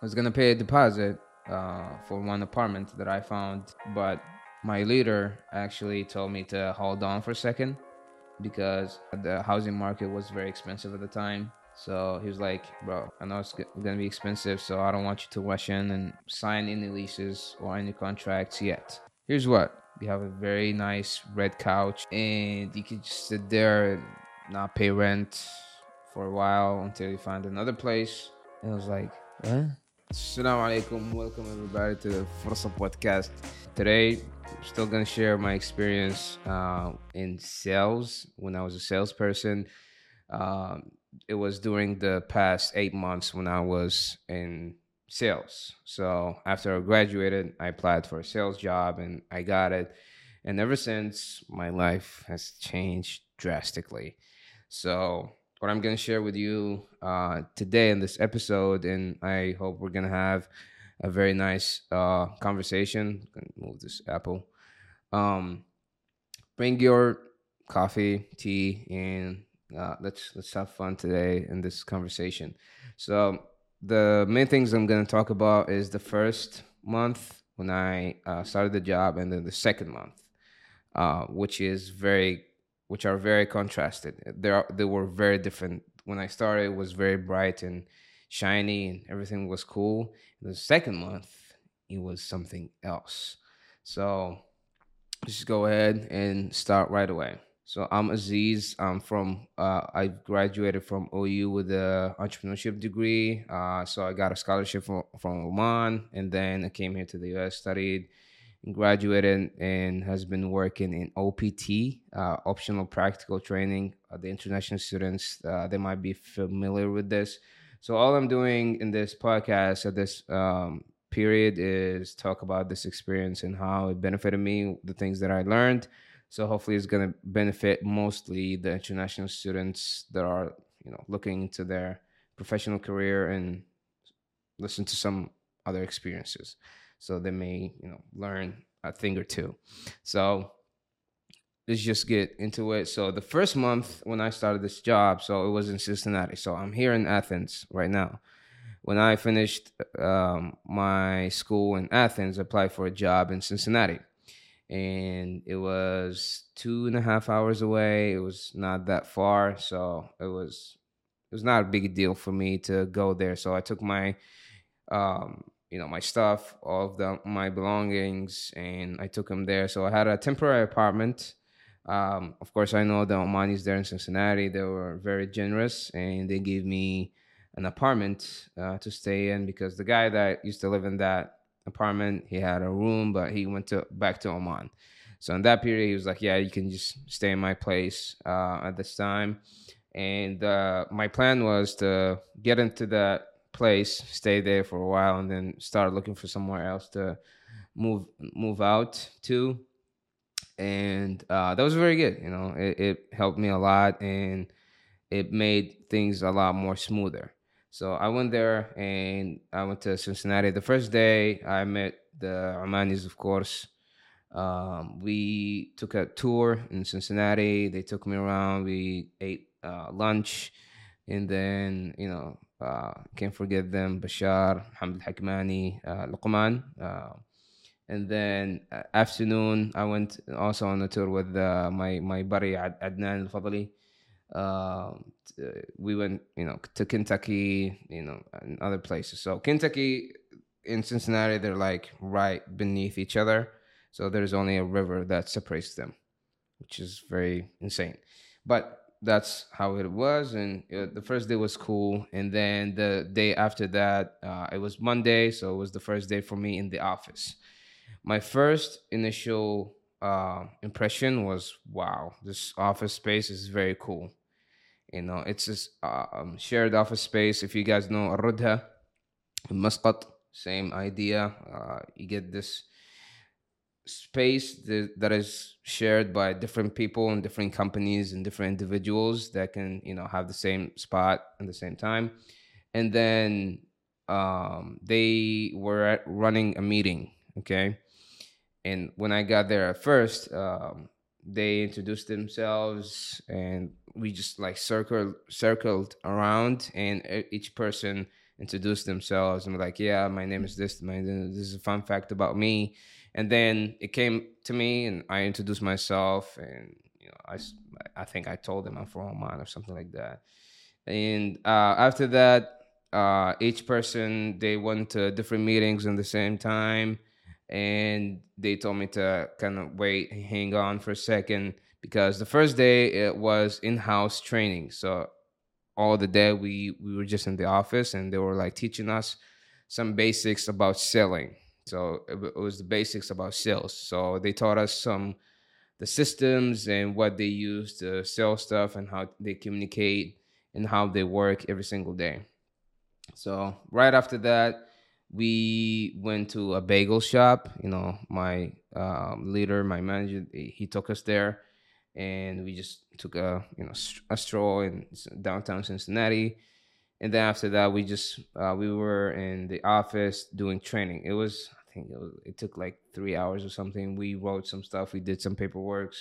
I was gonna pay a deposit uh, for one apartment that I found, but my leader actually told me to hold on for a second because the housing market was very expensive at the time. So he was like, "Bro, I know it's gonna be expensive, so I don't want you to rush in and sign any leases or any contracts yet. Here's what: we have a very nice red couch, and you can just sit there and not pay rent for a while until you find another place." And I was like, "What?" Assalamu alaikum. Welcome everybody to the Fursa podcast. Today, I'm still gonna share my experience uh, in sales when I was a salesperson. Um, it was during the past eight months when I was in sales. So after I graduated, I applied for a sales job and I got it. And ever since, my life has changed drastically. So what I'm going to share with you uh, today in this episode, and I hope we're going to have a very nice uh, conversation. Move this apple. Um, bring your coffee, tea, and uh, let's let's have fun today in this conversation. So the main things I'm going to talk about is the first month when I uh, started the job, and then the second month, uh, which is very which are very contrasted. They are, they were very different. When I started, it was very bright and shiny, and everything was cool. The second month, it was something else. So just go ahead and start right away. So I'm Aziz. I'm from. Uh, I graduated from OU with a entrepreneurship degree. Uh, so I got a scholarship from from Oman, and then I came here to the U.S. studied graduated and has been working in OPT, uh, optional practical training. Uh, the international students, uh, they might be familiar with this. So all I'm doing in this podcast at this um, period is talk about this experience and how it benefited me, the things that I learned. So hopefully it's going to benefit mostly the international students that are, you know, looking into their professional career and listen to some other experiences so they may you know learn a thing or two. So let's just get into it. So the first month when i started this job so it was in cincinnati. So i'm here in athens right now. When i finished um, my school in athens I applied for a job in cincinnati. And it was two and a half hours away. It was not that far. So it was it was not a big deal for me to go there. So i took my um, you know my stuff, all of the my belongings, and I took them there. So I had a temporary apartment. Um, of course, I know the Omanis there in Cincinnati. They were very generous, and they gave me an apartment uh, to stay in because the guy that used to live in that apartment, he had a room, but he went to back to Oman. So in that period, he was like, "Yeah, you can just stay in my place uh, at this time." And uh, my plan was to get into that place, stay there for a while, and then start looking for somewhere else to move move out to. And uh, that was very good. You know, it, it helped me a lot, and it made things a lot more smoother. So I went there and I went to Cincinnati. The first day I met the Omanis, of course. Um, we took a tour in Cincinnati. They took me around. We ate uh, lunch, and then you know uh, can't forget them Bashar, Hamd Hakmani, uh, Luqman. Uh, and then uh, afternoon, I went also on a tour with uh, my my buddy Ad- Adnan Al Fadli. Uh, we went, you know, to Kentucky, you know, and other places. So Kentucky in Cincinnati, they're like right beneath each other. So there's only a river that separates them, which is very insane. But that's how it was and uh, the first day was cool and then the day after that uh, it was monday so it was the first day for me in the office. My first initial uh, impression was wow this office space is very cool. You know it's this um, shared office space. If you guys know Arudha, Muscat, same idea uh, you get this space that is shared by different people and different companies and different individuals that can you know have the same spot at the same time and then um, they were running a meeting okay and when i got there at first um, they introduced themselves and we just like circled circled around and each person introduced themselves and like, "Yeah, my name is this. My this is a fun fact about me." And then it came to me, and I introduced myself, and you know, I I think I told them I'm from Oman or something like that. And uh, after that, uh, each person they went to different meetings in the same time, and they told me to kind of wait, hang on for a second because the first day it was in-house training. So all the day we we were just in the office, and they were like teaching us some basics about selling. So it, it was the basics about sales. So they taught us some the systems and what they use to sell stuff and how they communicate and how they work every single day. So right after that, we went to a bagel shop. You know, my um, leader, my manager, he took us there, and we just took a you know a stroll in downtown Cincinnati. And then after that, we just uh, we were in the office doing training. It was think it, was, it took like three hours or something. We wrote some stuff. We did some paperwork.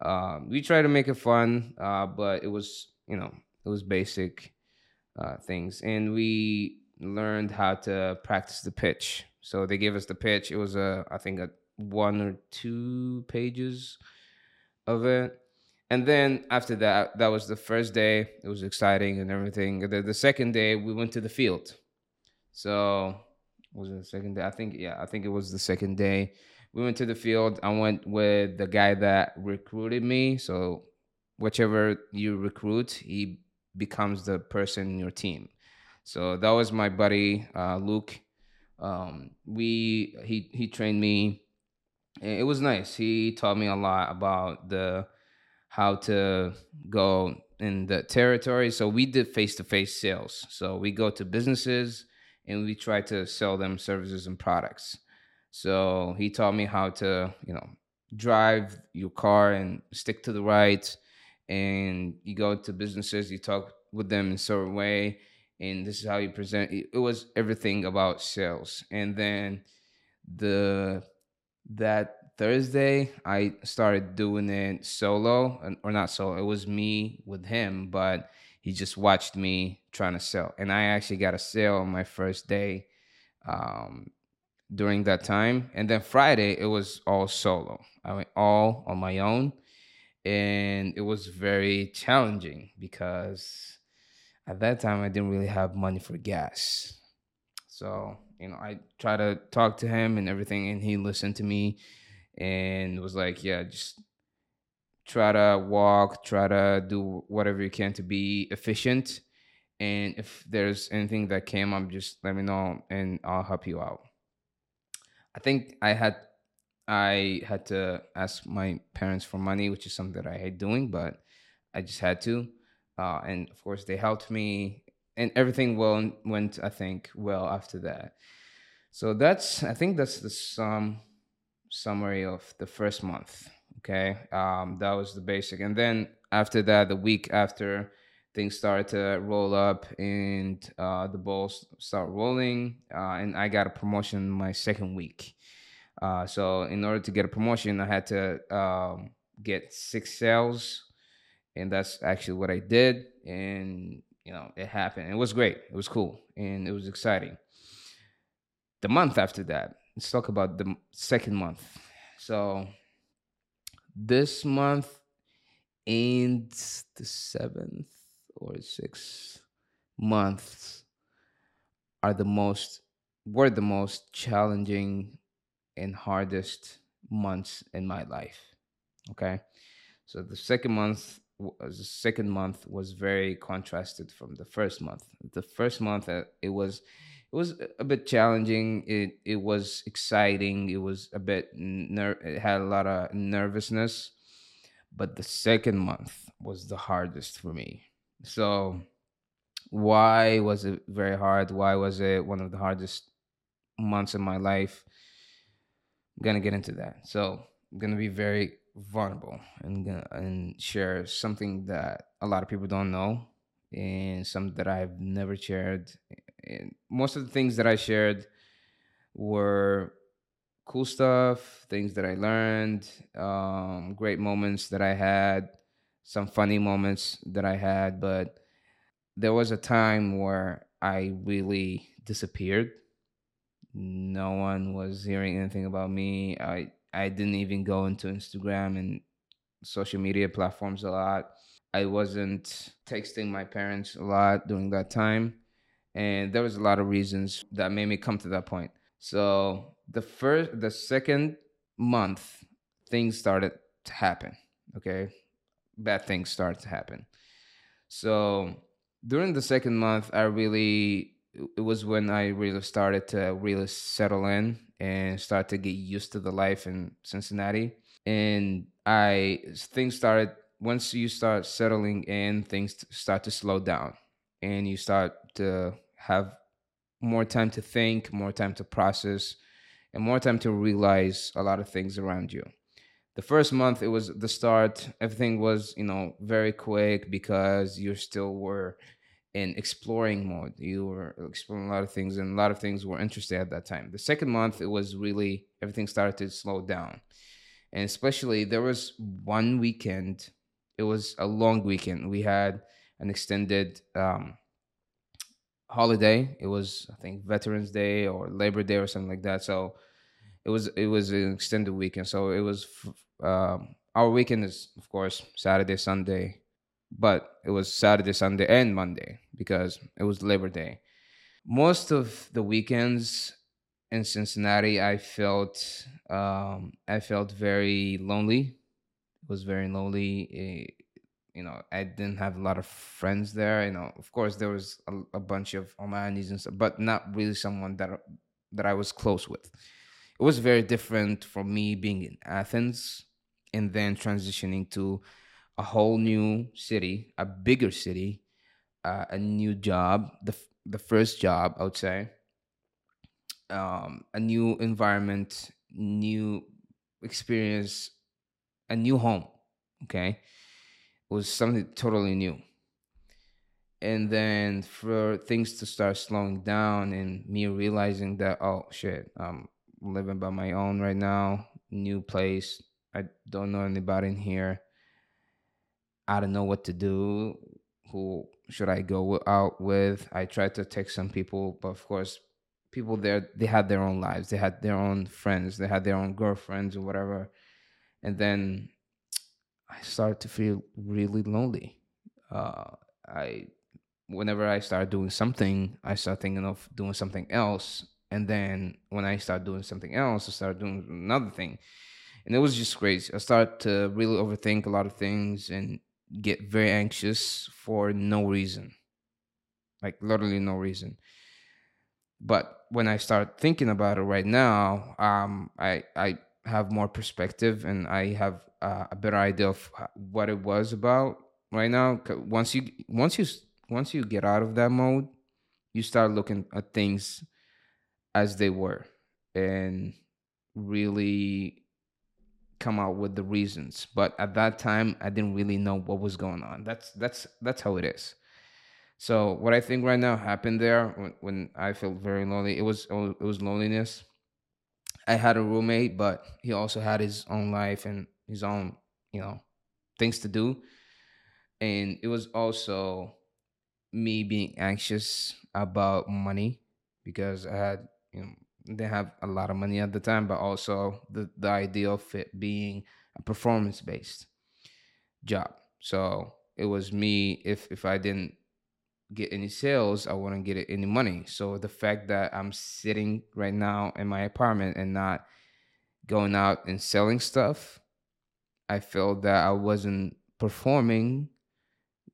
Um, we tried to make it fun, uh, but it was you know it was basic uh, things, and we learned how to practice the pitch. So they gave us the pitch. It was a I think a one or two pages of it. And then after that, that was the first day. It was exciting and everything. The, the second day, we went to the field. So was it the second day? I think yeah, I think it was the second day. We went to the field. I went with the guy that recruited me. So whichever you recruit, he becomes the person in your team. So that was my buddy uh, Luke. Um, we he he trained me. It was nice. He taught me a lot about the how to go in the territory. So we did face to face sales. So we go to businesses and we try to sell them services and products. So he taught me how to you know drive your car and stick to the right and you go to businesses you talk with them in a certain way and this is how you present it was everything about sales and then the that thursday i started doing it solo or not solo it was me with him but he just watched me trying to sell. And i actually got a sale on my first day um, during that time. And then friday it was all solo. I went all on my own. And it was very challenging because at that time I didn't really have money for gas. So, you know, I tried to talk to him and everything and he listened to me and was like, yeah, just try to walk, try to do whatever you can to be efficient. And if there's anything that came up, just let me know and I'll help you out. I think I had I had to ask my parents for money, which is something that I hate doing, but I just had to uh, and of course they helped me, and everything well went I think well after that. So that's I think that's the sum summary of the first month. Okay, um, that was the basic, and then after that, the week after things started to roll up and uh, the balls start rolling uh, and i got a promotion my second week uh, so in order to get a promotion i had to um, get six sales and that's actually what I did. And you know, it happened. It was great. It was cool, and it was exciting. The month after that, let's talk about the second month. So this month and the seventh or sixth months are the most were the most challenging and hardest months in my life. Okay. So the second month the second month was very contrasted from the first month. The first month uh, it was was a bit challenging. It it was exciting. It was a bit ner- it had a lot of nervousness, but the second month was the hardest for me. So why was it very hard? Why was it one of the hardest months in my life? I'm gonna get into that. So I'm gonna be very vulnerable and and share something that a lot of people don't know and something that I've never shared. And most of the things that I shared were cool stuff, things that I learned, um, great moments that I had, some funny moments that I had. But there was a time where I really disappeared. No one was hearing anything about me. I I didn't even go into Instagram and social media platforms a lot. I wasn't texting my parents a lot during that time. And there was a lot of reasons that made me come to that point. So the first the second month things started to happen. Okay. Bad things started to happen. So during the second month I really it was when I really started to really settle in and start to get used to the life in Cincinnati. And I things started once you start settling in, things start to slow down, and you start to have more time to think, more time to process, and more time to realize a lot of things around you. The first month, it was the start. Everything was, you know, very quick because you still were in exploring mode. You were exploring a lot of things, and a lot of things were interesting at that time. The second month, it was really everything started to slow down and especially there was one weekend it was a long weekend we had an extended um, holiday it was i think veterans day or labor day or something like that so it was it was an extended weekend so it was um, our weekend is of course saturday sunday but it was saturday sunday and monday because it was labor day most of the weekends in Cincinnati, I felt um, I felt very lonely. It was very lonely. It, eh, you know, I didn't have a lot of friends there. You know, of course, there was a, a bunch of Omanis and stuff, but not really someone that that I was close with. It was very different from me being in Athens and then transitioning to a whole new city, a bigger city, uh, a new job, the the first job I would say um, a new environment, new experience, a new home. Okay, was something totally new. And then for things to start slowing down and me realizing that oh shit, I'm living by my own right now, new place. I don't know anybody in here. I don't know what to do. Who should I go out with? I tried to text some people, but of course, people there they had their own lives they had their own friends they had their own girlfriends or whatever and then i started to feel really lonely. Uh, i whenever i start doing something i start thinking of doing something else. And then when i start doing something else i start doing another thing. And it was just crazy. I started to really overthink a lot of things and get very anxious for no reason. Like literally no reason. But when I start thinking about it right now, um, I I have more perspective and I have uh, a better idea of what it was about right now. Once you once you once you get out of that mode, you start looking at things as they were and really come out with the reasons. But at that time, I didn't really know what was going on. That's that's that's how it is. So what I think right now happened there when, when I felt very lonely, it was it was loneliness. I had a roommate, but he also had his own life and his own, you know, things to do. And it was also me being anxious about money because I had, you know, didn't have a lot of money at the time, but also the, the idea of it being a performance based job. So it was me if if I didn't get any sales, I wouldn't get any money. So the fact that I'm sitting right now in my apartment and not going out and selling stuff, I felt that I wasn't performing,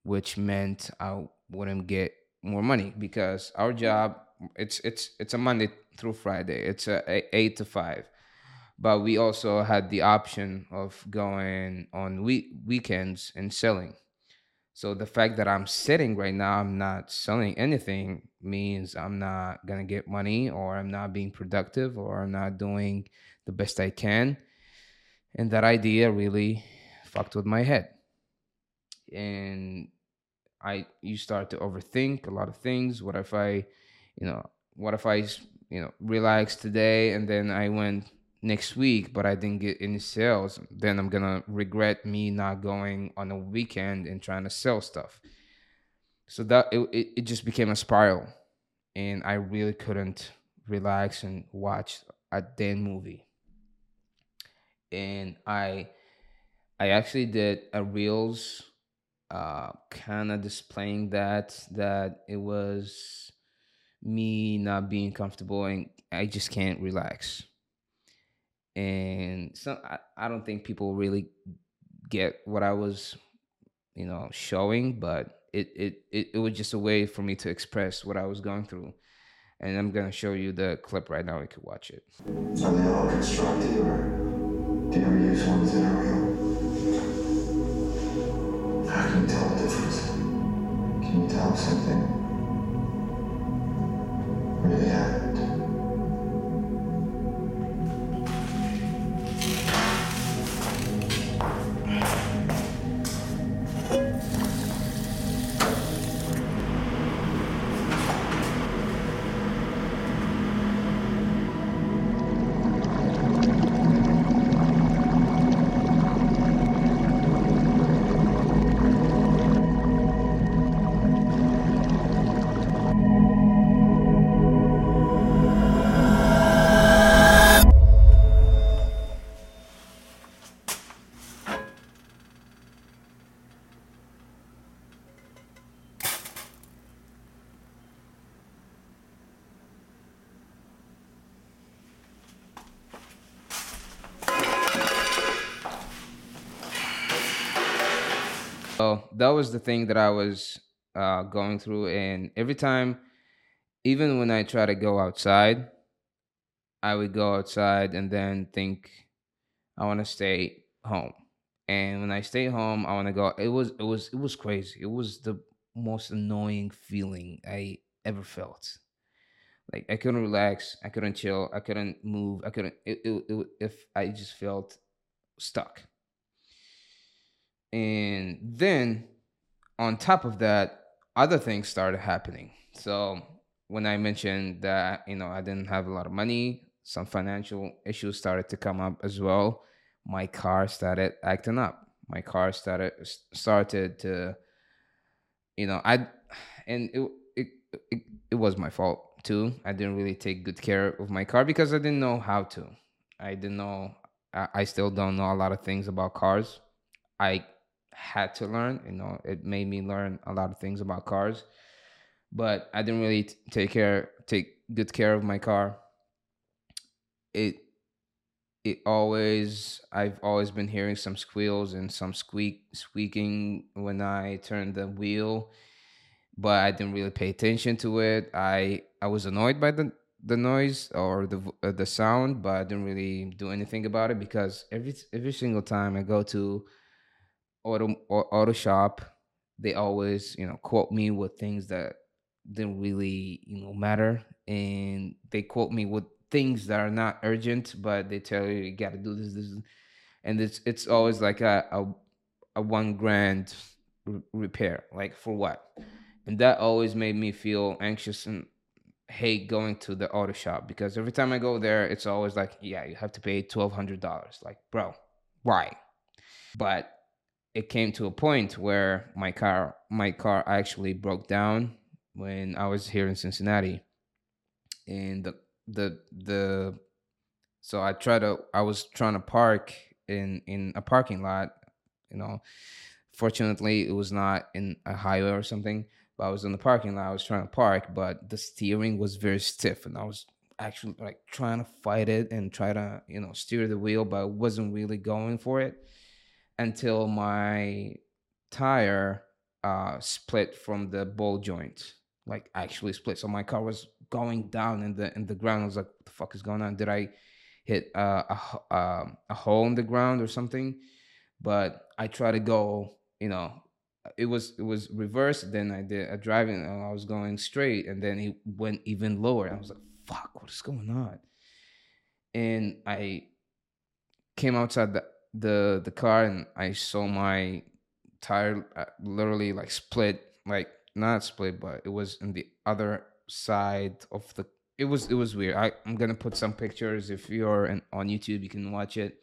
which meant I wouldn't get more money because our job it's it's it's a Monday through Friday. It's a, eight to five. But we also had the option of going on week weekends and selling. So the fact that I'm sitting right now, I'm not selling anything means I'm not gonna get money or I'm not being productive or I'm not doing the best I can. And that idea really fucked with my head. And I you start to overthink a lot of things. What if I, you know, what if I, you know, relax today and then I went next week, but I didn't get any sales, then I'm gonna regret me not going on a weekend and trying to sell stuff. So that it, it, just became a spiral. and I really couldn't relax and watch a damn movie. And I I actually did a reels uh kind of displaying that that it was me not being comfortable and I just can't relax. And so I, I don't think people really get what I was, you know, showing, but it, it it it was just a way for me to express what I was going through. And I'm gonna show you the clip right now. You can watch it. Are they all constructed, or do you ever use ones that are real? How can you tell the difference? Can you tell something really happened? Was the thing that I was uh, going through, and every time, even when I try to go outside, I would go outside and then think I want to stay home. And when I stay home, I want to go. It was it was it was crazy. It was the most annoying feeling I ever felt. Like I couldn't relax, I couldn't chill, I couldn't move, I couldn't. It, it, it, if I just felt stuck. And then on top of that, other things started happening. So when I mentioned that, you know, I didn't have a lot of money, some financial issues started to come up as well. My car started acting up. My car started started to, you know, I, and it it it, it was my fault too. I didn't really take good care of my car because I didn't know how to. I didn't know. I, I still don't know a lot of things about cars. I had to learn. You know, it made me learn a lot of things about cars, but I didn't really t- take care, take good care of my car. It, it always, I've always been hearing some squeals and some squeak, squeaking when I turned the wheel, but I didn't really pay attention to it. I, I was annoyed by the the noise or the uh, the sound, but I didn't really do anything about it because every every single time I go to auto auto shop they always you know quote me with things that didn't really you know matter. And they quote me with things that are not urgent but they tell you you got to do this this and it's it's always like a a, a one grand r- repair like for what? And that always made me feel anxious and hate going to the auto shop because every time i go there it's always like yeah you have to pay $1200 like bro why? But it came to a point where my car my car actually broke down when I was here in Cincinnati, and the the the so I tried to I was trying to park in in a parking lot, you know. Fortunately, it was not in a highway or something, but I was in the parking lot. I was trying to park, but the steering was very stiff, and I was actually like trying to fight it and try to you know steer the wheel, but I wasn't really going for it until my tire uh, split from the ball joint, like actually split. So my car was going down in the in the ground. I was like, "What the fuck is going on? Did I hit uh, a uh, a hole in the ground or something?" But I tried to go, you know, it was it was reversed. Then I did a driving. And I was going straight, and then it went even lower. I was like, "Fuck, what is going on?" And I came outside the the the car and I saw my tire uh, literally like split, like not split, but it was in the other side of the. It was it was weird. I I'm gonna put some pictures if you're in, on YouTube, you can watch it.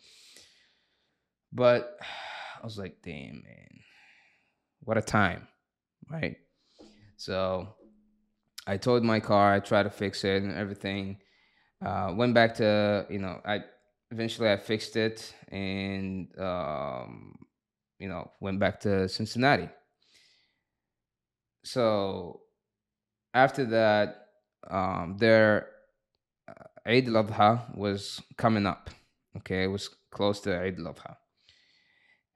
But I was like, damn man, what a time, right? So I towed my car. I tried to fix it and everything. Uh, went back to you know I eventually I fixed it and um, you know went back to Cincinnati. So after that, um, their uh, Eid al-Adha was coming up. Okay, it was close to Eid al-Adha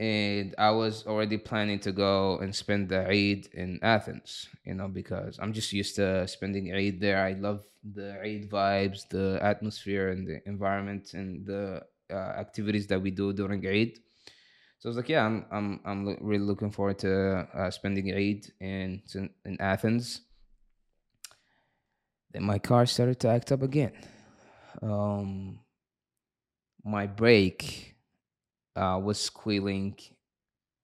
and I was already planning to go and spend the Eid in Athens, you know, because I'm just used to spending Eid there. I love the Eid vibes, the atmosphere, and the environment, and the uh, activities that we do during Eid. So I was like, yeah, I'm I'm I'm really looking forward to uh, spending Eid in in Athens. Then my car started to act up again. Um, my brake uh, was squealing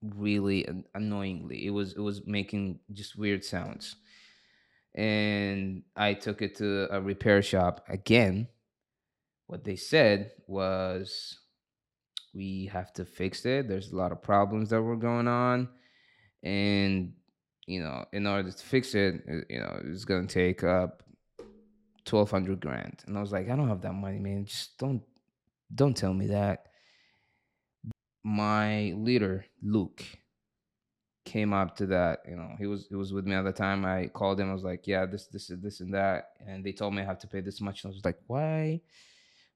really annoyingly. It was it was making just weird sounds, and I took it to a repair shop again. What they said was, we have to fix it. There's a lot of problems that were going on, and you know, in order to fix it, you know, it's gonna take up twelve hundred grand. And I was like, I don't have that money, man. Just don't don't tell me that my leader Luke came up to that. You know, he was he was with me at the time. I called him. I was like, "Yeah, this this is this and that," and they told me I have to pay this much. And I was like, "Why?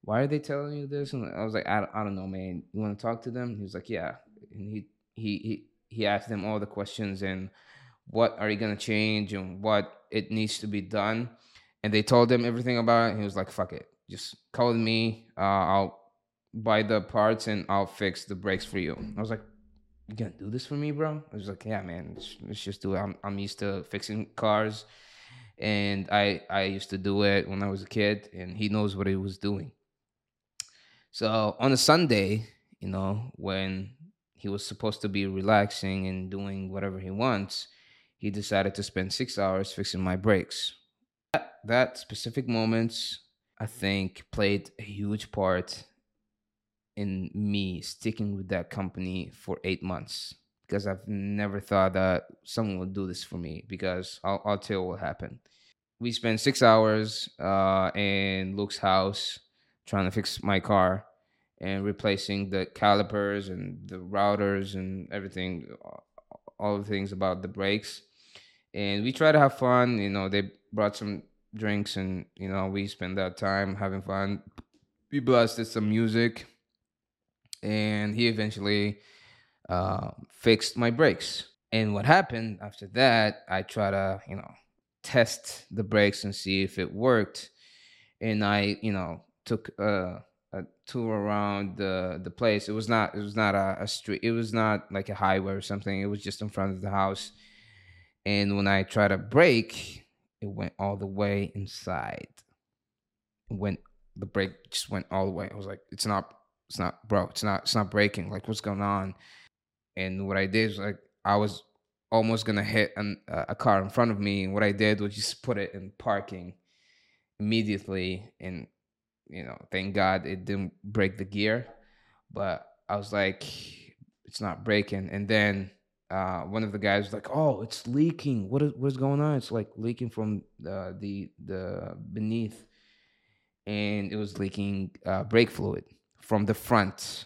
Why are they telling you this?" And I was like, "I, I don't know, man. You want to talk to them?" He was like, "Yeah," and he he he he asked them all the questions and what are you gonna change and what it needs to be done. And they told him everything about it. he was like, "Fuck it, just call me. Uh, I'll buy the parts and I'll fix the brakes for you. I was like, you gonna do this for me, bro? I was like, yeah, man, let's, just do it. I'm, I'm used to fixing cars, and I I used to do it when I was a kid, and he knows what he was doing. So on a Sunday, you know, when he was supposed to be relaxing and doing whatever he wants, he decided to spend six hours fixing my brakes. That, that specific moments, I think, played a huge part in me sticking with that company for eight months because I've never thought that someone would do this for me because I'll, I'll tell you what happened. We spent six hours uh, in Luke's house trying to fix my car and replacing the calipers and the rotors and everything, all the things about the brakes. And we try to have fun. You know, they brought some drinks and, you know, we spent that time having fun. We blasted some music and he eventually uh, fixed my brakes. And what happened after that, I try to, you know, test the brakes and see if it worked. And I, you know, took a, a tour around the the place. It was not it was not a, a street. It was not like a highway or something. It was just in front of the house. And when I tried to brake, it went all the way inside. It went the brake just went all the way. I was like, it's not it's not, bro. It's not. It's not braking. Like, what's going on? And what I did was like, I was almost gonna hit an, uh, a car in front of me, and what I did was just put it in parking immediately. And you know, thank God it didn't break the gear. But I was like, it's not braking. And then uh, one of the guys was like, "Oh, it's leaking. What is what is going on? It's like leaking from the the the beneath, and it was leaking uh, brake fluid." From the front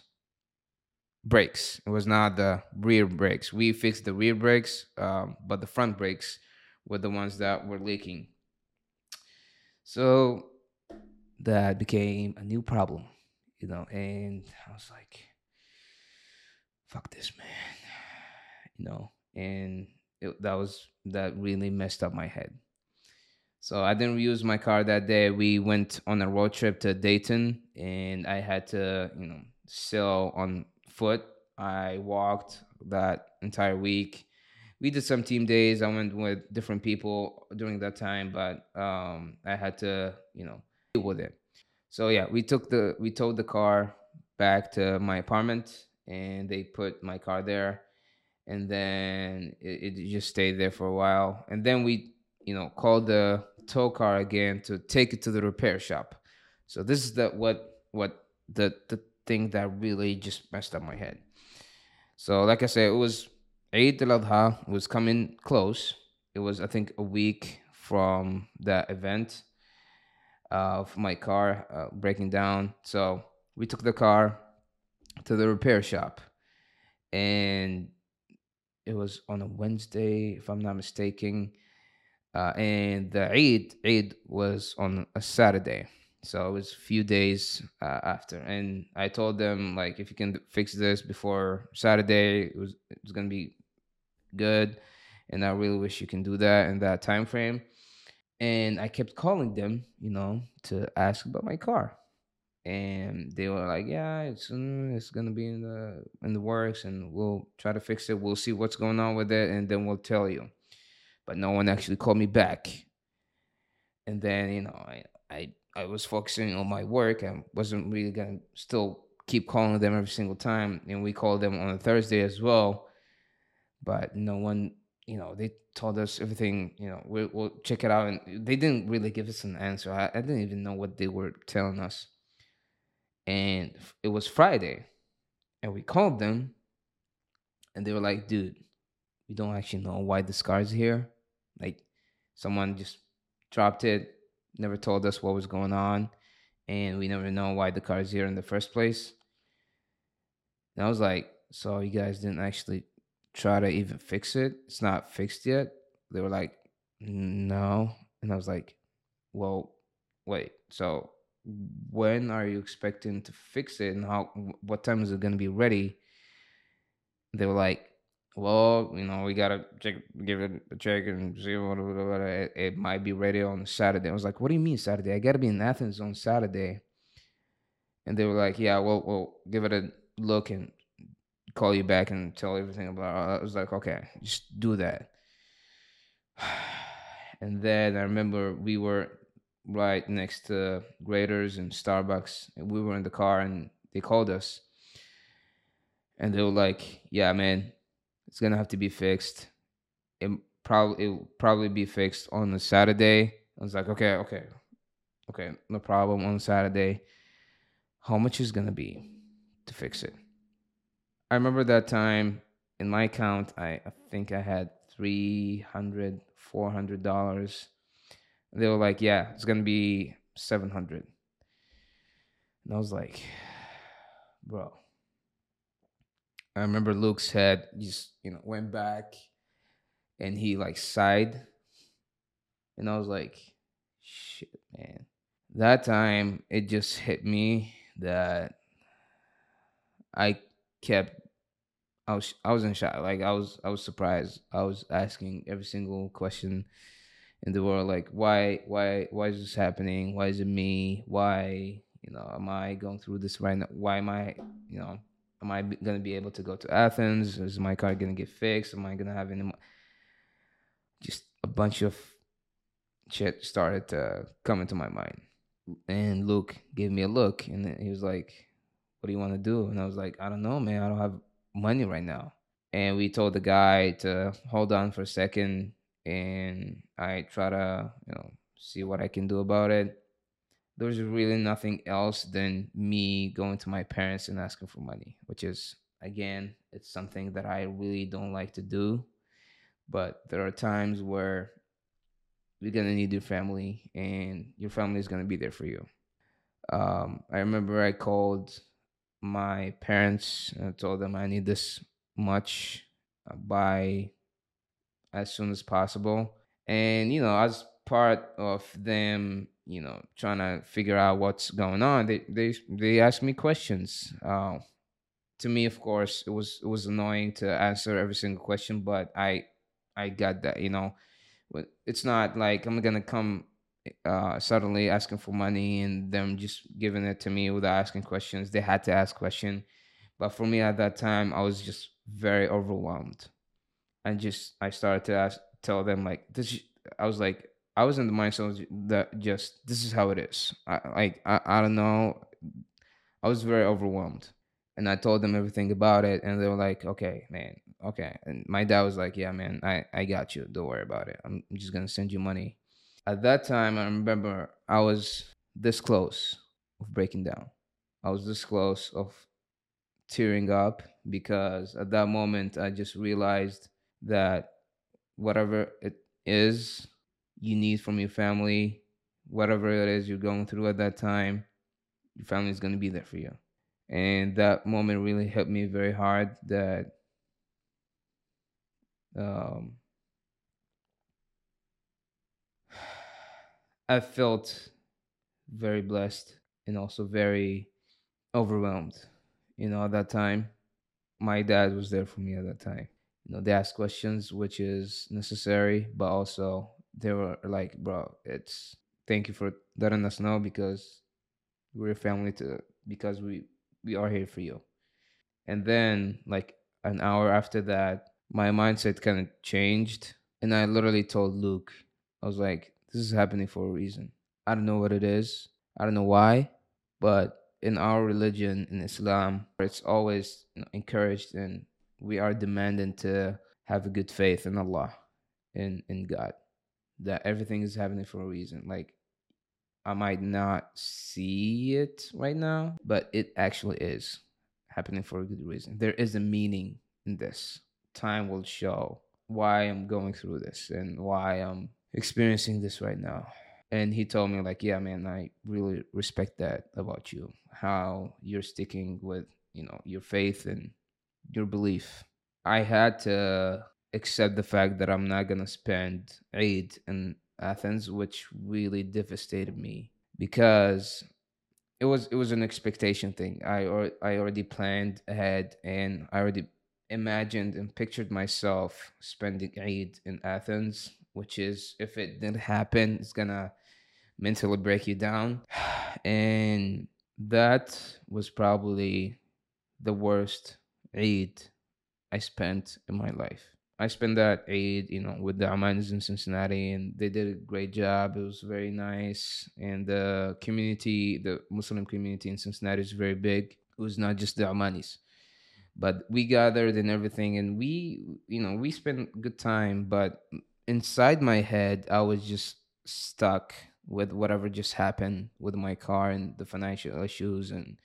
brakes. It was not the rear brakes. We fixed the rear brakes, um, but the front brakes were the ones that were leaking. So that became a new problem, you know, and I was like, fuck this, man, you know, and it, that was, that really messed up my head. So I didn't use my car that day. We went on a road trip to Dayton, and I had to, you know, sail on foot. I walked that entire week. We did some team days. I went with different people during that time, but um, I had to, you know, deal with it. So yeah, we took the we towed the car back to my apartment, and they put my car there, and then it, it just stayed there for a while. And then we, you know, called the tow car again to take it to the repair shop. So this is the what what the the thing that really just messed up my head. So like I said, it was Eid al Adha was coming close. It was I think a week from that event uh, of my car uh, breaking down. So we took the car to the repair shop, and it was on a Wednesday, if I'm not mistaken. Uh, and the Eid Eid was on a Saturday, so it was a few days uh, after. And I told them like, if you can fix this before Saturday, it was it was gonna be good. And I really wish you can do that in that time frame. And I kept calling them, you know, to ask about my car and they were like, "Yeah, it's mm, it's gonna be in the in the works, and we'll try to fix it. We'll see what's going on with it, and then we'll tell you." But no one actually called me back. And then you know, I I I was focusing on my work. and wasn't really gonna still keep calling them every single time, and we called them on a Thursday as well. But no one, you know, they told us everything. You know, we, we'll check it out, and they didn't really give us an answer. I, I didn't even know what they were telling us and it was Friday, and we called them, and they were like, "Dude, we don't actually know why this car's here. Like, someone just dropped it, never told us what was going on, and we never know why the car is here in the first place." And I was like, "So you guys didn't actually try to even fix it? It's not fixed yet." They were like, "No," and I was like, "Well, wait, so." when are you expecting to fix it and how what time is it going to be ready they were like well you know we gotta check give it a check and see what, it, it might be ready on saturday i was like what do you mean saturday i gotta be in athens on saturday and they were like yeah well we'll give it a look and call you back and tell everything about it. i was like okay just do that and then i remember we were right next to Graeter's and Starbucks. And we were in the car and they called us. And they were like, "Yeah, man, it's gonna have to be fixed. It probably it will probably be fixed on the Saturday." I was like, "Okay, okay, okay, no problem on Saturday. How much is gonna be to fix it?" I remember that time in my account, I, I think I had 300 400 dollars they were like, yeah, it's gonna be seven hundred. And I was like, bro. I remember Luke's head just, you know, went back and he like sighed. And I was like, shit, man. That time it just hit me that I kept I was I was in shock. Like I was I was surprised. I was asking every single question in the world like why why why is this happening why is it me why you know am i going through this right now why am i you know am i going to be able to go to athens? Is my car going to get fixed? Am i going to have any More? just a bunch of shit started to come into my mind. And luke gave me a look and he was like what do you want to do? And i was like i don't know man. I don't have money right now. And we told the guy to hold on for a second and I try to, you know, see what I can do about it. There's really nothing else than me going to my parents and asking for money, which is again, it's something that I really don't like to do. But there are times where you're gonna need your family, and your family is gonna be there for you. Um, I remember I called my parents and told them I need this much uh, by as soon as possible. And, you know, as part of them, you know, trying to figure out what's going on, they they they ask me questions. Uh, to me, of course, it was it was annoying to answer every single question, but I I got that, you know. It's not like I'm gonna come uh, suddenly asking for money and them just giving it to me without asking questions. They had to ask question, but for me at that time, I was just very overwhelmed and just I started to ask, tell them like this. I was like, I was in the mindset that just this is how it is. I like I, I don't know. I was very overwhelmed, and I told them everything about it, and they were like, "Okay, man, okay." And my dad was like, "Yeah, man, I I got you. Don't worry about it. I'm just gonna send you money." At that time, I remember I was this close of breaking down. I was this close of tearing up because at that moment I just realized that whatever it is, you need from your family, whatever it is you're going through at that time, your family is going to be there for you. And that moment really helped me very hard that um, I felt very blessed and also very overwhelmed. You know, at that time, my dad was there for me at that time. You know, they asked questions, which is necessary, but also they were like, bro, it's thank you for letting us know because we're family to because we we are here for you. And then like an hour after that, my mindset kind of changed and I literally told Luke, I was like, this is happening for a reason. I don't know what it is. I don't know why, but in our religion in Islam, it's always encouraged and we are demanded to have a good faith in Allah, in in God, that everything is happening for a reason. Like I might not see it right now, but it actually is happening for a good reason. There is a meaning in this. Time will show why I'm going through this and why I'm experiencing this right now. And he told me, like, yeah, man, I really respect that about you. How you're sticking with, you know, your faith and your belief. I had to accept the fact that I'm not gonna spend Eid in Athens, which really devastated me because it was it was an expectation thing. I or I already planned ahead and I already imagined and pictured myself spending Eid in Athens, which is if it didn't happen, it's gonna mentally break you down. And that was probably the worst Eid I spent in my life. I spent that Eid, you know, with the Amanis in Cincinnati, and they did a great job. It was very nice, and the community, the Muslim community in Cincinnati, is very big. It was not just the Amanis, but we gathered and everything, and we, you know, we spent good time. But inside my head, I was just stuck with whatever just happened with my car and the financial issues, and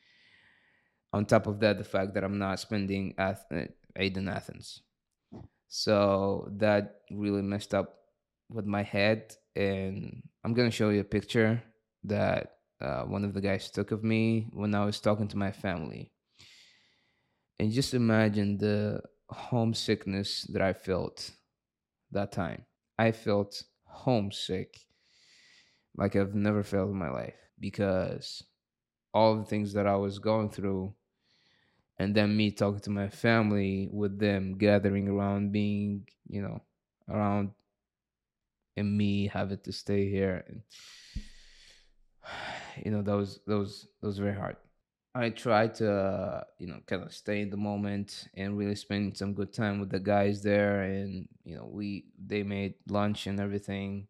on top of that, the fact that I'm not spending Ath- uh, Eid in Athens so that really messed up with my head. And I'm going to show you a picture that uh, one of the guys took of me when I was talking to my family. And just imagine the homesickness that I felt that time. I felt homesick like I've never felt in my life because all the things that I was going through and then me talking to my family with them gathering around being you know around and me having to stay here and you know that was that was that was very hard. I tried to uh, you know kind of stay in the moment and really spend some good time with the guys there and you know we they made lunch and everything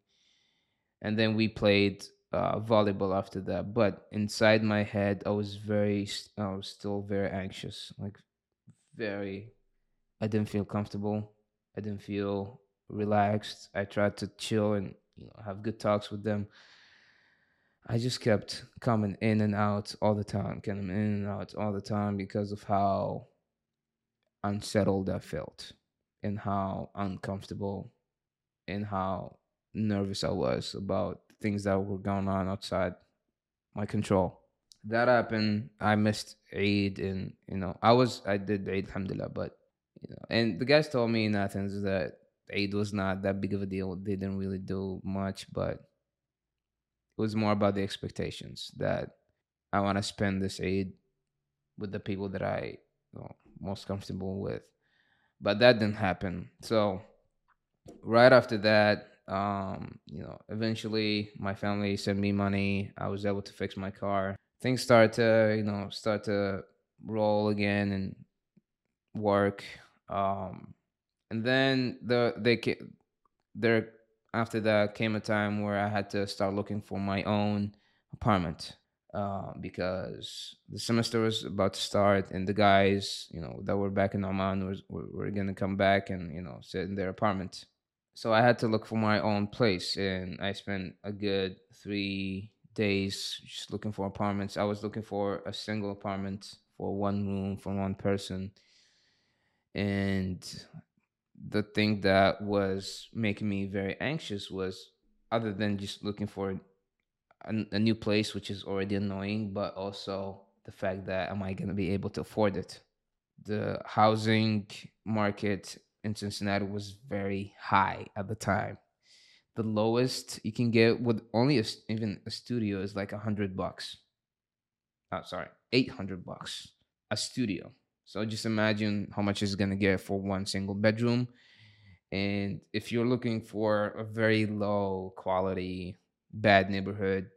and then we played uh, volleyball after that. But inside my head, I was very, I was still very anxious. Like, very, I didn't feel comfortable. I didn't feel relaxed. I tried to chill and you know have good talks with them. I just kept coming in and out all the time, coming in and out all the time because of how unsettled I felt and how uncomfortable and how nervous I was about things that were going on outside my control. That happened. I missed Eid, and you know, I was I did Eid, alhamdulillah, but you know, and the guys told me in Athens that Eid was not that big of a deal. They didn't really do much, but it was more about the expectations that I want to spend this Eid with the people that I you know, most comfortable with. But that didn't happen. So right after that, um you know eventually my family sent me money. I was able to fix my car. Things start to you know start to roll again and work. Um and then the they there after that came a time where i had to start looking for my own apartment uh, because the semester was about to start and the guys you know that were back in oman was were, were gonna come back and you know sit in their apartment so I had to look for my own place, and I spent a good three days just looking for apartments. I was looking for a single apartment for one room for one person, and the thing that was making me very anxious was other than just looking for a, a new place, which is already annoying, but also the fact that am I going to be able to afford it? The housing market in Cincinnati was very high at the time. The lowest you can get with only a, even a studio is like a hundred bucks. Oh, sorry, eight hundred bucks a studio. So just imagine how much is gonna get for one single bedroom. And if you're looking for a very low quality, bad neighborhood,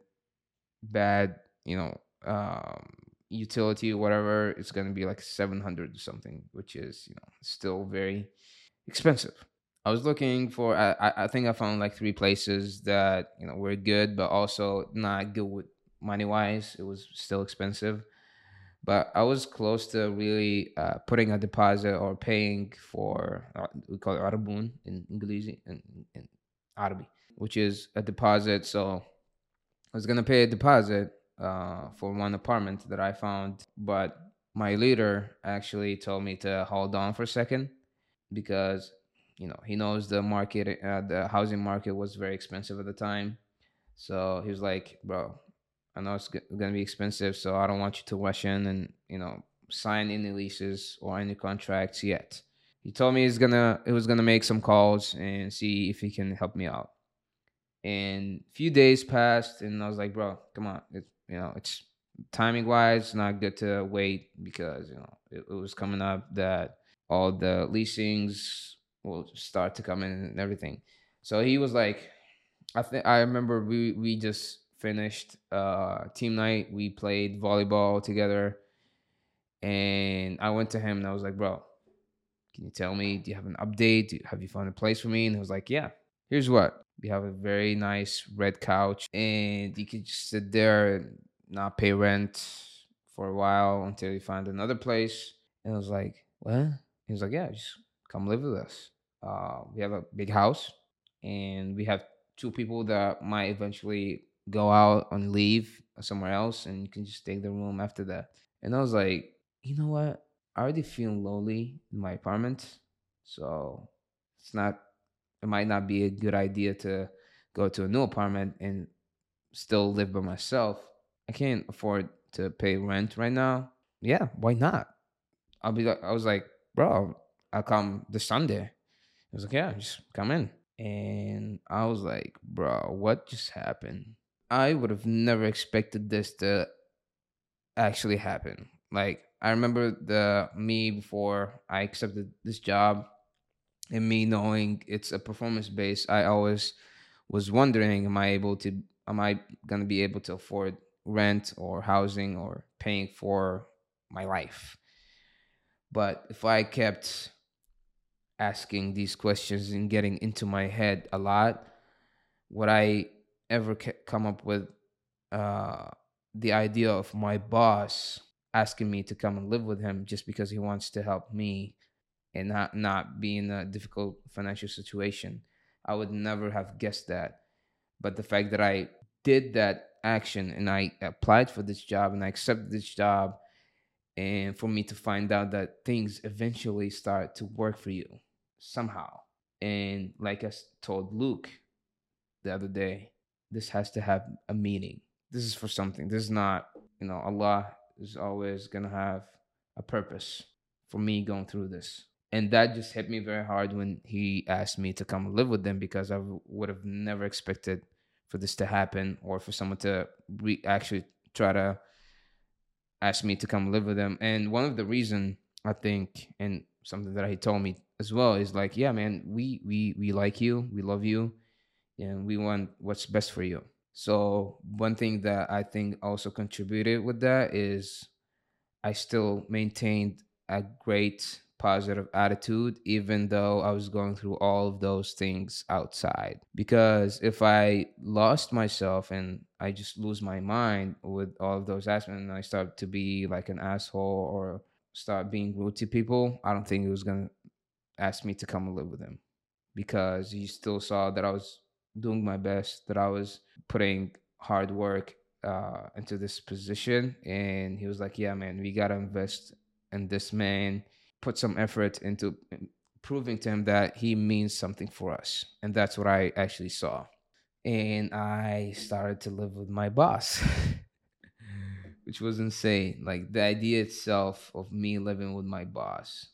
bad, you know, um, utility or whatever, it's gonna be like 700 or something, which is, you know, still very expensive. I was looking for, I, I think I found like three places that, you know, were good, but also not good with money wise. It was still expensive but I was close to really uh, putting a deposit or paying for uh, we call it arbun in English in, in Arabi, which is a deposit. So I was gonna pay a deposit uh, for one apartment that I found, but my leader actually told me to hold on for a second because you know he knows the market, uh, the housing market was very expensive at the time. So he was like, "Bro, I know it's going to be expensive, so I don't want you to rush in and you know sign any leases or any contracts yet. He told me he's gonna he was gonna make some calls and see if he can help me out. And a few days passed, and I was like, bro, come on, it, you know, it's timing wise not good to wait because you know it, it was coming up that all the leasings will start to come in and everything. So he was like, I think I remember we we just finished uh, team night. We played volleyball together, and I went to him and I was like, "Bro, can you tell me? Do you have an update? You, have you found a place for me?" And he was like, "Yeah. Here's what we have a very nice red couch, and you can just sit there and not pay rent for a while until you find another place." And I was like, "What?" He was like, "Yeah, just come live with us. Uh, we have a big house, and we have." two people that might eventually go out on leave somewhere else and you can just take the room after that. And I was like, you know what? I already feel lonely in my apartment. So it's not it might not be a good idea to go to a new apartment and still live by myself. I can't afford to pay rent right now. Yeah, why not? I'll be like I was like, bro, I'll come this Sunday. I was like, yeah, just come in. And I was like, bro, what just happened? I would have never expected this to actually happen. Like I remember the me before I accepted this job and me knowing it's a performance base, I always was wondering am I able to am I going to be able to afford rent or housing or paying for my life. But if I kept asking these questions and getting into my head a lot, would I ever come up with uh, the idea of my boss asking me to come and live with him just because he wants to help me and not not be in a difficult financial situation. I would never have guessed that. But the fact that I did that action and I applied for this job and I accepted this job and for me to find out that things eventually start to work for you somehow. And like I told Luke the other day, this has to have a meaning. This is for something. This is not, you know, Allah is always gonna have a purpose for me going through this. And that just hit me very hard when he asked me to come live with them because I would have never expected for this to happen or for someone to re- actually try to ask me to come live with them. And one of the reason I think, and something that he told me as well, is like, yeah, man, we we we like you, we love you, and we want what's best for you. So one thing that I think also contributed with that is I still maintained a great positive attitude even though I was going through all of those things outside. Because if I lost myself and I just lose my mind with all of those aspects and I start to be like an asshole or start being rude to people I don't think it was going to ask me to come and live with him because he still saw that I was doing my best, that I was putting hard work uh, into this position. And he was like, Yeah, man, we got to invest in this man, put some effort into proving to him that he means something for us. And that's what I actually saw. and I started to live with my boss, which was insane. Like the idea itself of me living with my boss.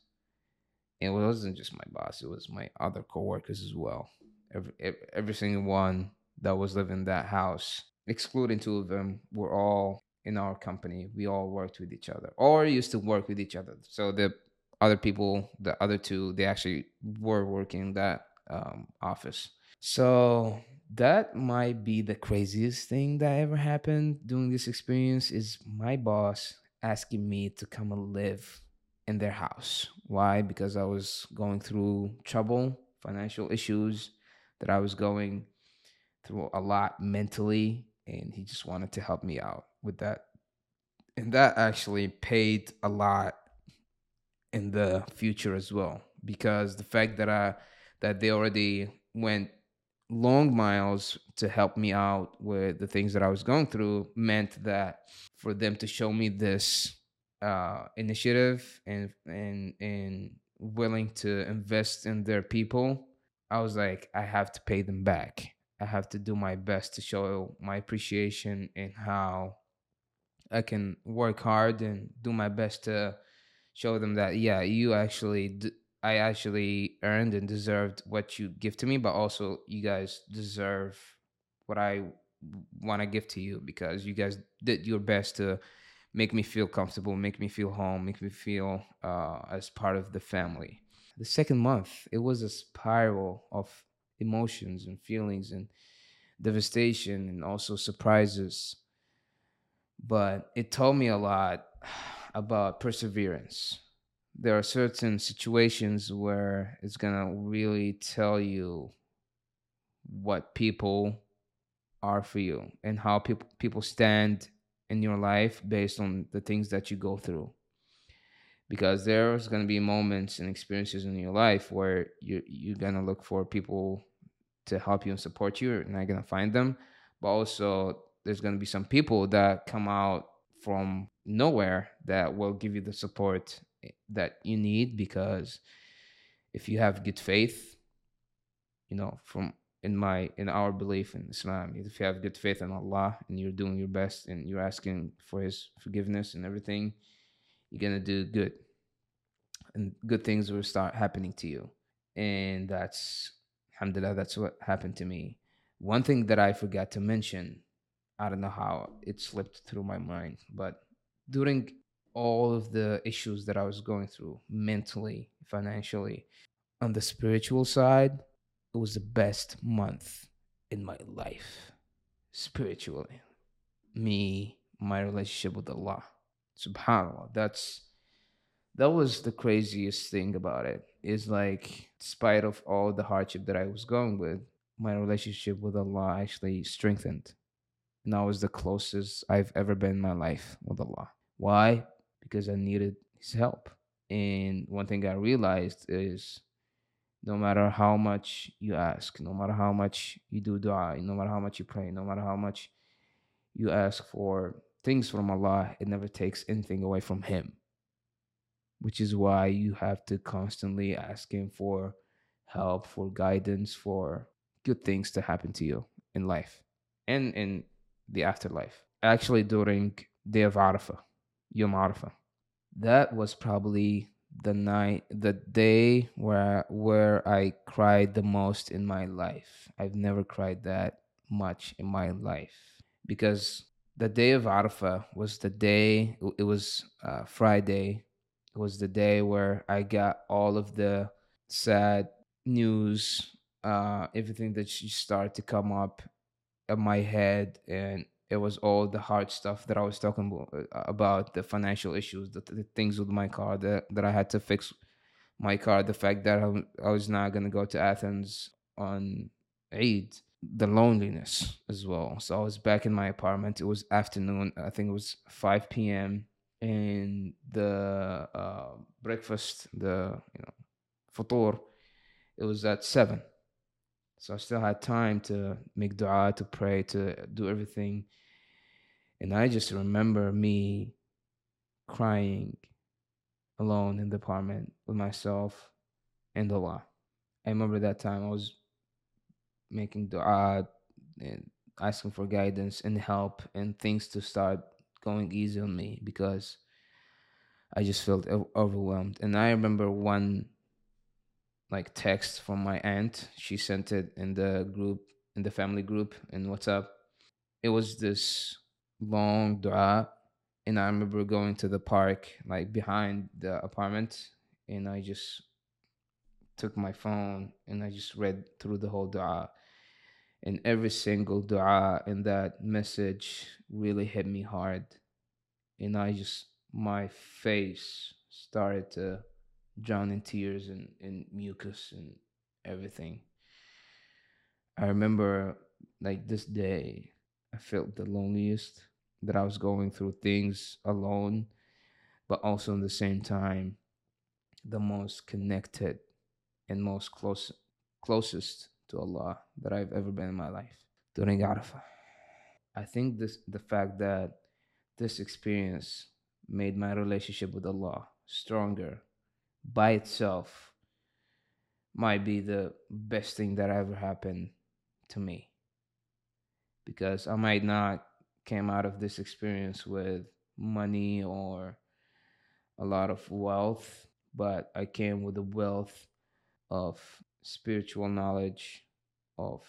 And It wasn't just my boss; it was my other coworkers as well. Every every single one that was living in that house, excluding two of them, were all in our company. We all worked with each other, or used to work with each other. So the other people, the other two, they actually were working that um, office. So that might be the craziest thing that ever happened during this experience is my boss asking me to come and live in their house. Why? Because I was going through trouble, financial issues that I was going through a lot mentally and he just wanted to help me out with that. And that actually paid a lot in the future as well because the fact that I that they already went long miles to help me out with the things that I was going through meant that for them to show me this uh, initiative and and and willing to invest in their people, I was like, I have to pay them back. I have to do my best to show my appreciation and how I can work hard and do my best to show them that yeah, you actually d- I actually earned and deserved what you give to me, but also you guys deserve what I want to give to you because you guys did your best to make me feel comfortable, make me feel home, make me feel uh, as part of the family. The second month, it was a spiral of emotions and feelings and devastation and also surprises. But it taught me a lot about perseverance. There are certain situations where it's gonna really tell you what people are for you and how people people stand in your life based on the things that you go through. Because there's going to be moments and experiences in your life where you you're going to look for people to help you and support you you're not going to find them. But also there's going to be some people that come out from nowhere that will give you the support eh, that you need because if you have good faith you know from in my in our belief in islam if you have good faith in allah and you're doing your best and you're asking for his forgiveness and everything you're gonna do good. And good things will start happening to you. And that's alhamdulillah that's what happened to me. One thing that i forgot to mention i don't know how it slipped through my mind but during all of the issues that I was going through mentally, financially. On the spiritual side, it was the best month in my life spiritually. Me, my relationship with Allah. Subhanallah. That's that was the craziest thing about it. Is like despite of all the hardship that I was going with, my relationship with Allah actually strengthened. And is the closest I've ever been in my life with Allah. Why? because I needed his help. And one thing I realized is no matter how much you ask, no matter how much you do dua, no matter how much you pray, no matter how much you ask for things from Allah, it never takes anything away from Him. Which is why you have to constantly ask Him for help, for guidance, for good things to happen to you in life and in the afterlife. Actually, during Day of Arafah, Yom Arafah. That was probably the night, the day where where I cried the most in my life. I've never cried that much in my life because the day of Arafah was the day. It was uh, Friday. It was the day where I got all of the sad news, uh, everything that she started to come up in my head, and it was all the hard stuff that I was talking about, uh, about the financial issues, the, the, things with my car that, that I had to fix my car, the fact that I, I was not going to go to Athens on Eid, the loneliness as well. So I was back in my apartment. It was afternoon. I think it was 5 p.m. And the uh, breakfast, the you know, futur, it was at 7. So I still had time to make dua, to pray, to do everything. And I just remember me crying alone in the apartment with myself and Allah. I remember that time I was making dua, and asking for guidance and help and things to start going easy on me because I just felt overwhelmed. And I remember one like text from my aunt. She sent it in the group, in the family group in WhatsApp. It was this long dua. And I remember going to the park, like behind the apartment, and I just took my phone and I just read through the whole dua. And every single dua in that message really hit me hard. And I just, my face started to drown in tears and, and mucus and everything. I remember like this day, I felt the loneliest that I was going through things alone, but also at the same time, the most connected and most close closest to Allah that I've ever been in my life during Arafah. I think this the fact that this experience made my relationship with Allah stronger by itself might be the best thing that ever happened to me. Because I might not came out of this experience with money or a lot of wealth, but I came with a wealth of spiritual knowledge, of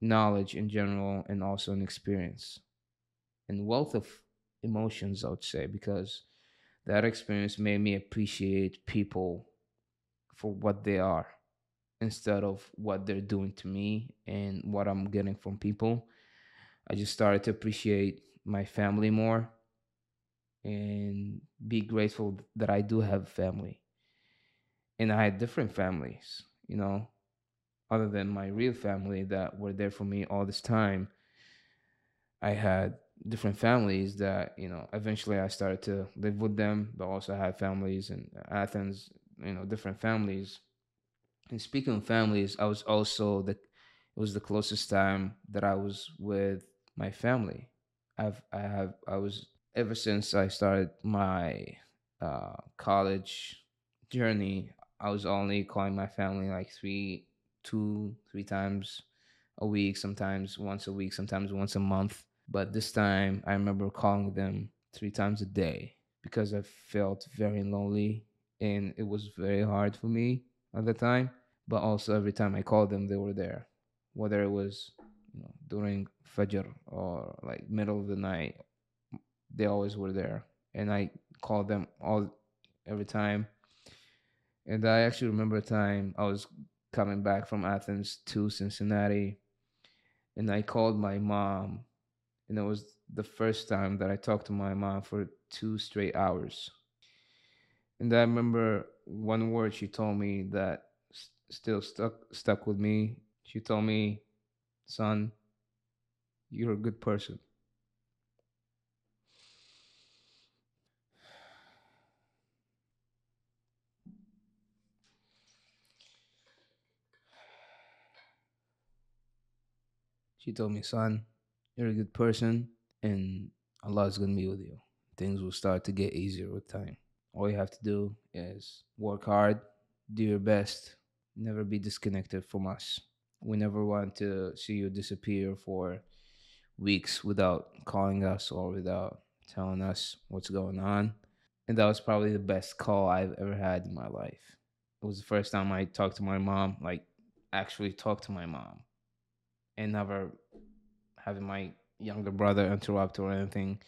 knowledge in general, and also an experience. And wealth of emotions, I would say, because that experience made me appreciate people for what they are instead of what they're doing to me and what I'm getting from people. I just started to appreciate my family more and be grateful that I do have family. And I had different families, you know, other than my real family that were there for me all this time. I had different families that, you know, eventually I started to live with them, but also had families in Athens, you know, different families. And speaking of families, I was also the it was the closest time that I was with my family. I've I have I was ever since I started my uh, college journey. I was only calling my family like three, two, three times a week, sometimes once a week, sometimes once a month. But this time, I remember calling them three times a day because I felt very lonely and it was very hard for me at the time. But also, every time I called them, they were there, whether it was you know, during Fajr or like middle of the night they always were there and i called them all every time and i actually remember a time i was coming back from athens to cincinnati and i called my mom and it was the first time that i talked to my mom for two straight hours. And i remember one word she told me that s- still stuck stuck with me. She told me son you're a good person. She told me son you're a good person and Allah is gonna be with you. Things will start to get easier with time. All you have to do is work hard, do your best, never be disconnected from us. We never want to see you disappear for weeks without calling us or without telling us what's going on. And that was probably the best call I've ever had in my life. It was the first time I talked to my mom, like actually talked to my mom and never having my younger brother interrupt or anything.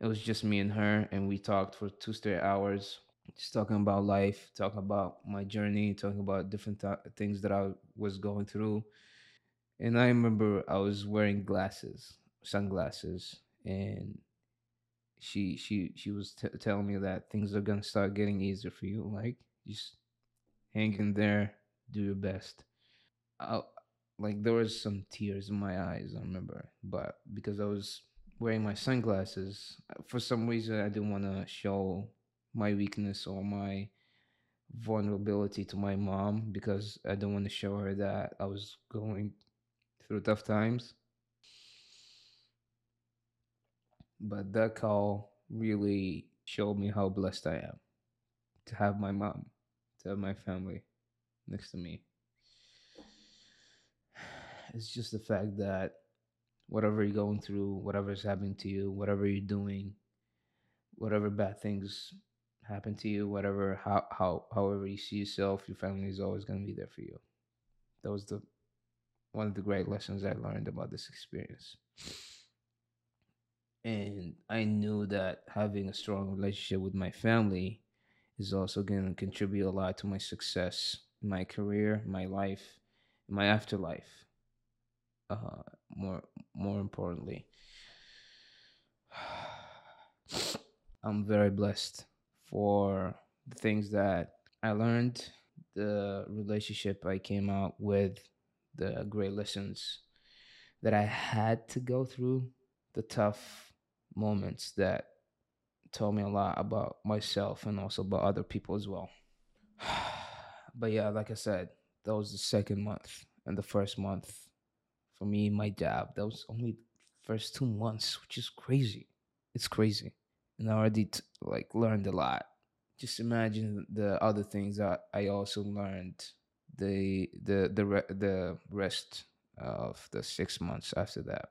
It was just me and her, and we talked for two straight hours, just talking about life, talking about my journey, talking about different th- things that I was going through. And I remember I was wearing glasses, sunglasses, and she she she was t- telling me that things are gonna start getting easier for you. Like just hang in there, do your best. I, like there was some tears in my eyes. I remember, but because I was wearing my sunglasses, for some reason I didn't want to show my weakness or my vulnerability to my mom because I didn't want to show her that I was going through tough times. But that call really showed me how blessed I am to have my mom, to have my family next to me. It's just the fact that whatever you're going through, whatever's happening to you, whatever you're doing, whatever bad things happen to you, whatever how how however you see yourself, your family is always gonna be there for you. That was the one of the great lessons I learned about this experience. And I knew that having a strong relationship with my family is also going to contribute a lot to my success my career, my life, my afterlife. Uh, more more importantly, I'm very blessed for the things that I learned, the relationship I came out with, the great lessons that I had to go through, the tough moments that taught me a lot about myself and also about other people as well. but yeah, like I said, that was the second month. And the first month for me, my job, that was only first two months, which is crazy. It's crazy. And I already t- like learned a lot. Just imagine the other things that I also learned the the the re- the rest of the six months after that.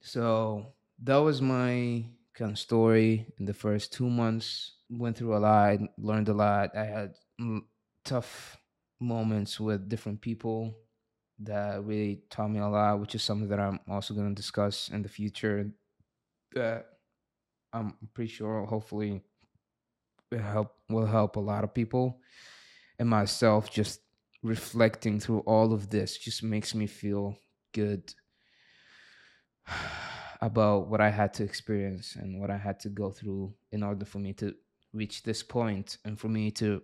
So that was my kind of story in the first two months. Went through a lot, learned a lot. I had tough moments with different people that really taught me a lot, which is something that I'm also going to discuss in the future. That I'm pretty sure, hopefully, will help will help a lot of people and myself. Just reflecting through all of this just makes me feel good about what I had to experience and what I had to go through in order for me to reach this point and for me to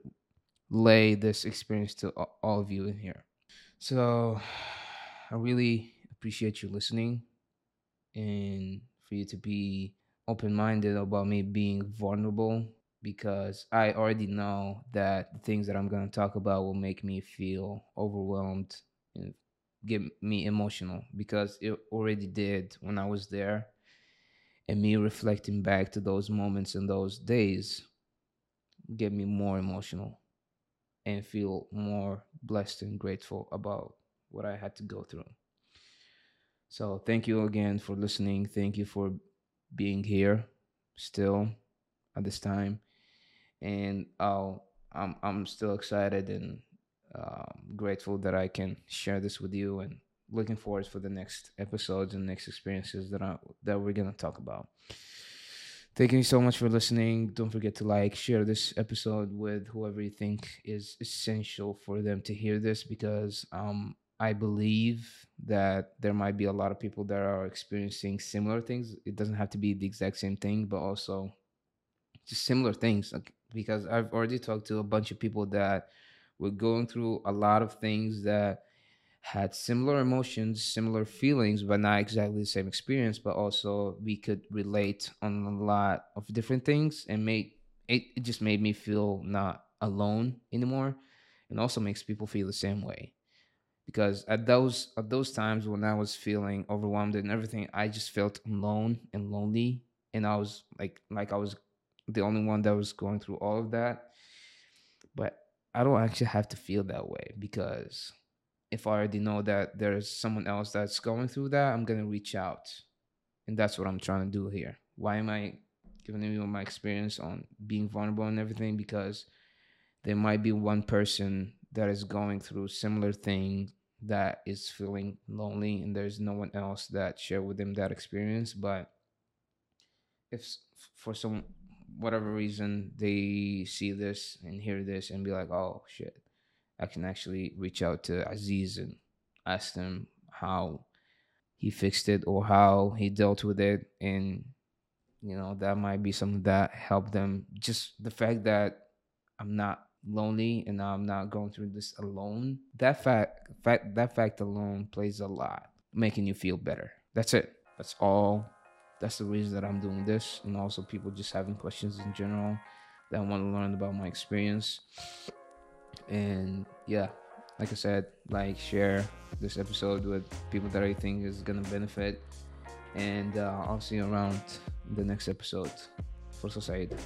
lay this experience to all of you in here. So I really appreciate you listening and for you to be open minded about me being vulnerable because I already know that the things that I'm going to talk about will make me feel overwhelmed and get me emotional because it already did when I was there. And me reflecting back to those moments and those days get me more emotional and feel more blessed and grateful about what I had to go through. So, thank you again for listening. Thank you for being here still at this time. And I'll, I'm, I'm still excited and um, grateful that I can share this with you and looking forward for the next episodes and next experiences that I, that we're gonna talk about. Thank you so much for listening. Don't forget to like, share this episode with whoever you think is essential for them to hear this because um, I believe that there might be a lot of people that are experiencing similar things. It doesn't have to be the exact same thing, but also just similar things. Like, because I've already talked to a bunch of people that were going through a lot of things that had similar emotions, similar feelings, but not exactly the same experience. But also, we could relate on a lot of different things, and made it, it just made me feel not alone anymore, and also makes people feel the same way. Because at those at those times when I was feeling overwhelmed and everything, I just felt alone and lonely, and I was like like I was the only one that was going through all of that. But I don't actually have to feel that way because if I already know that there's someone else that's going through that, I'm gonna reach out, and that's what I'm trying to do here. Why am I giving you my experience on being vulnerable and everything? Because there might be one person that is going through similar thing that is feeling lonely, and there's no one else that share with them that experience. But if for some whatever reason they see this and hear this and be like, oh shit, I can actually reach out to Aziz and ask him how he fixed it or how he dealt with it. And, you know, that might be something that helped them. Just the fact that I'm not lonely and I'm not going through this alone. That fact, fact that fact alone plays a lot, making you feel better. That's it. That's all that's the reason that I'm doing this, and also people just having questions in general that want to learn about my experience. And yeah, like I said, like share this episode with people that I think is gonna benefit. And uh, I'll see you around the next episode for Society.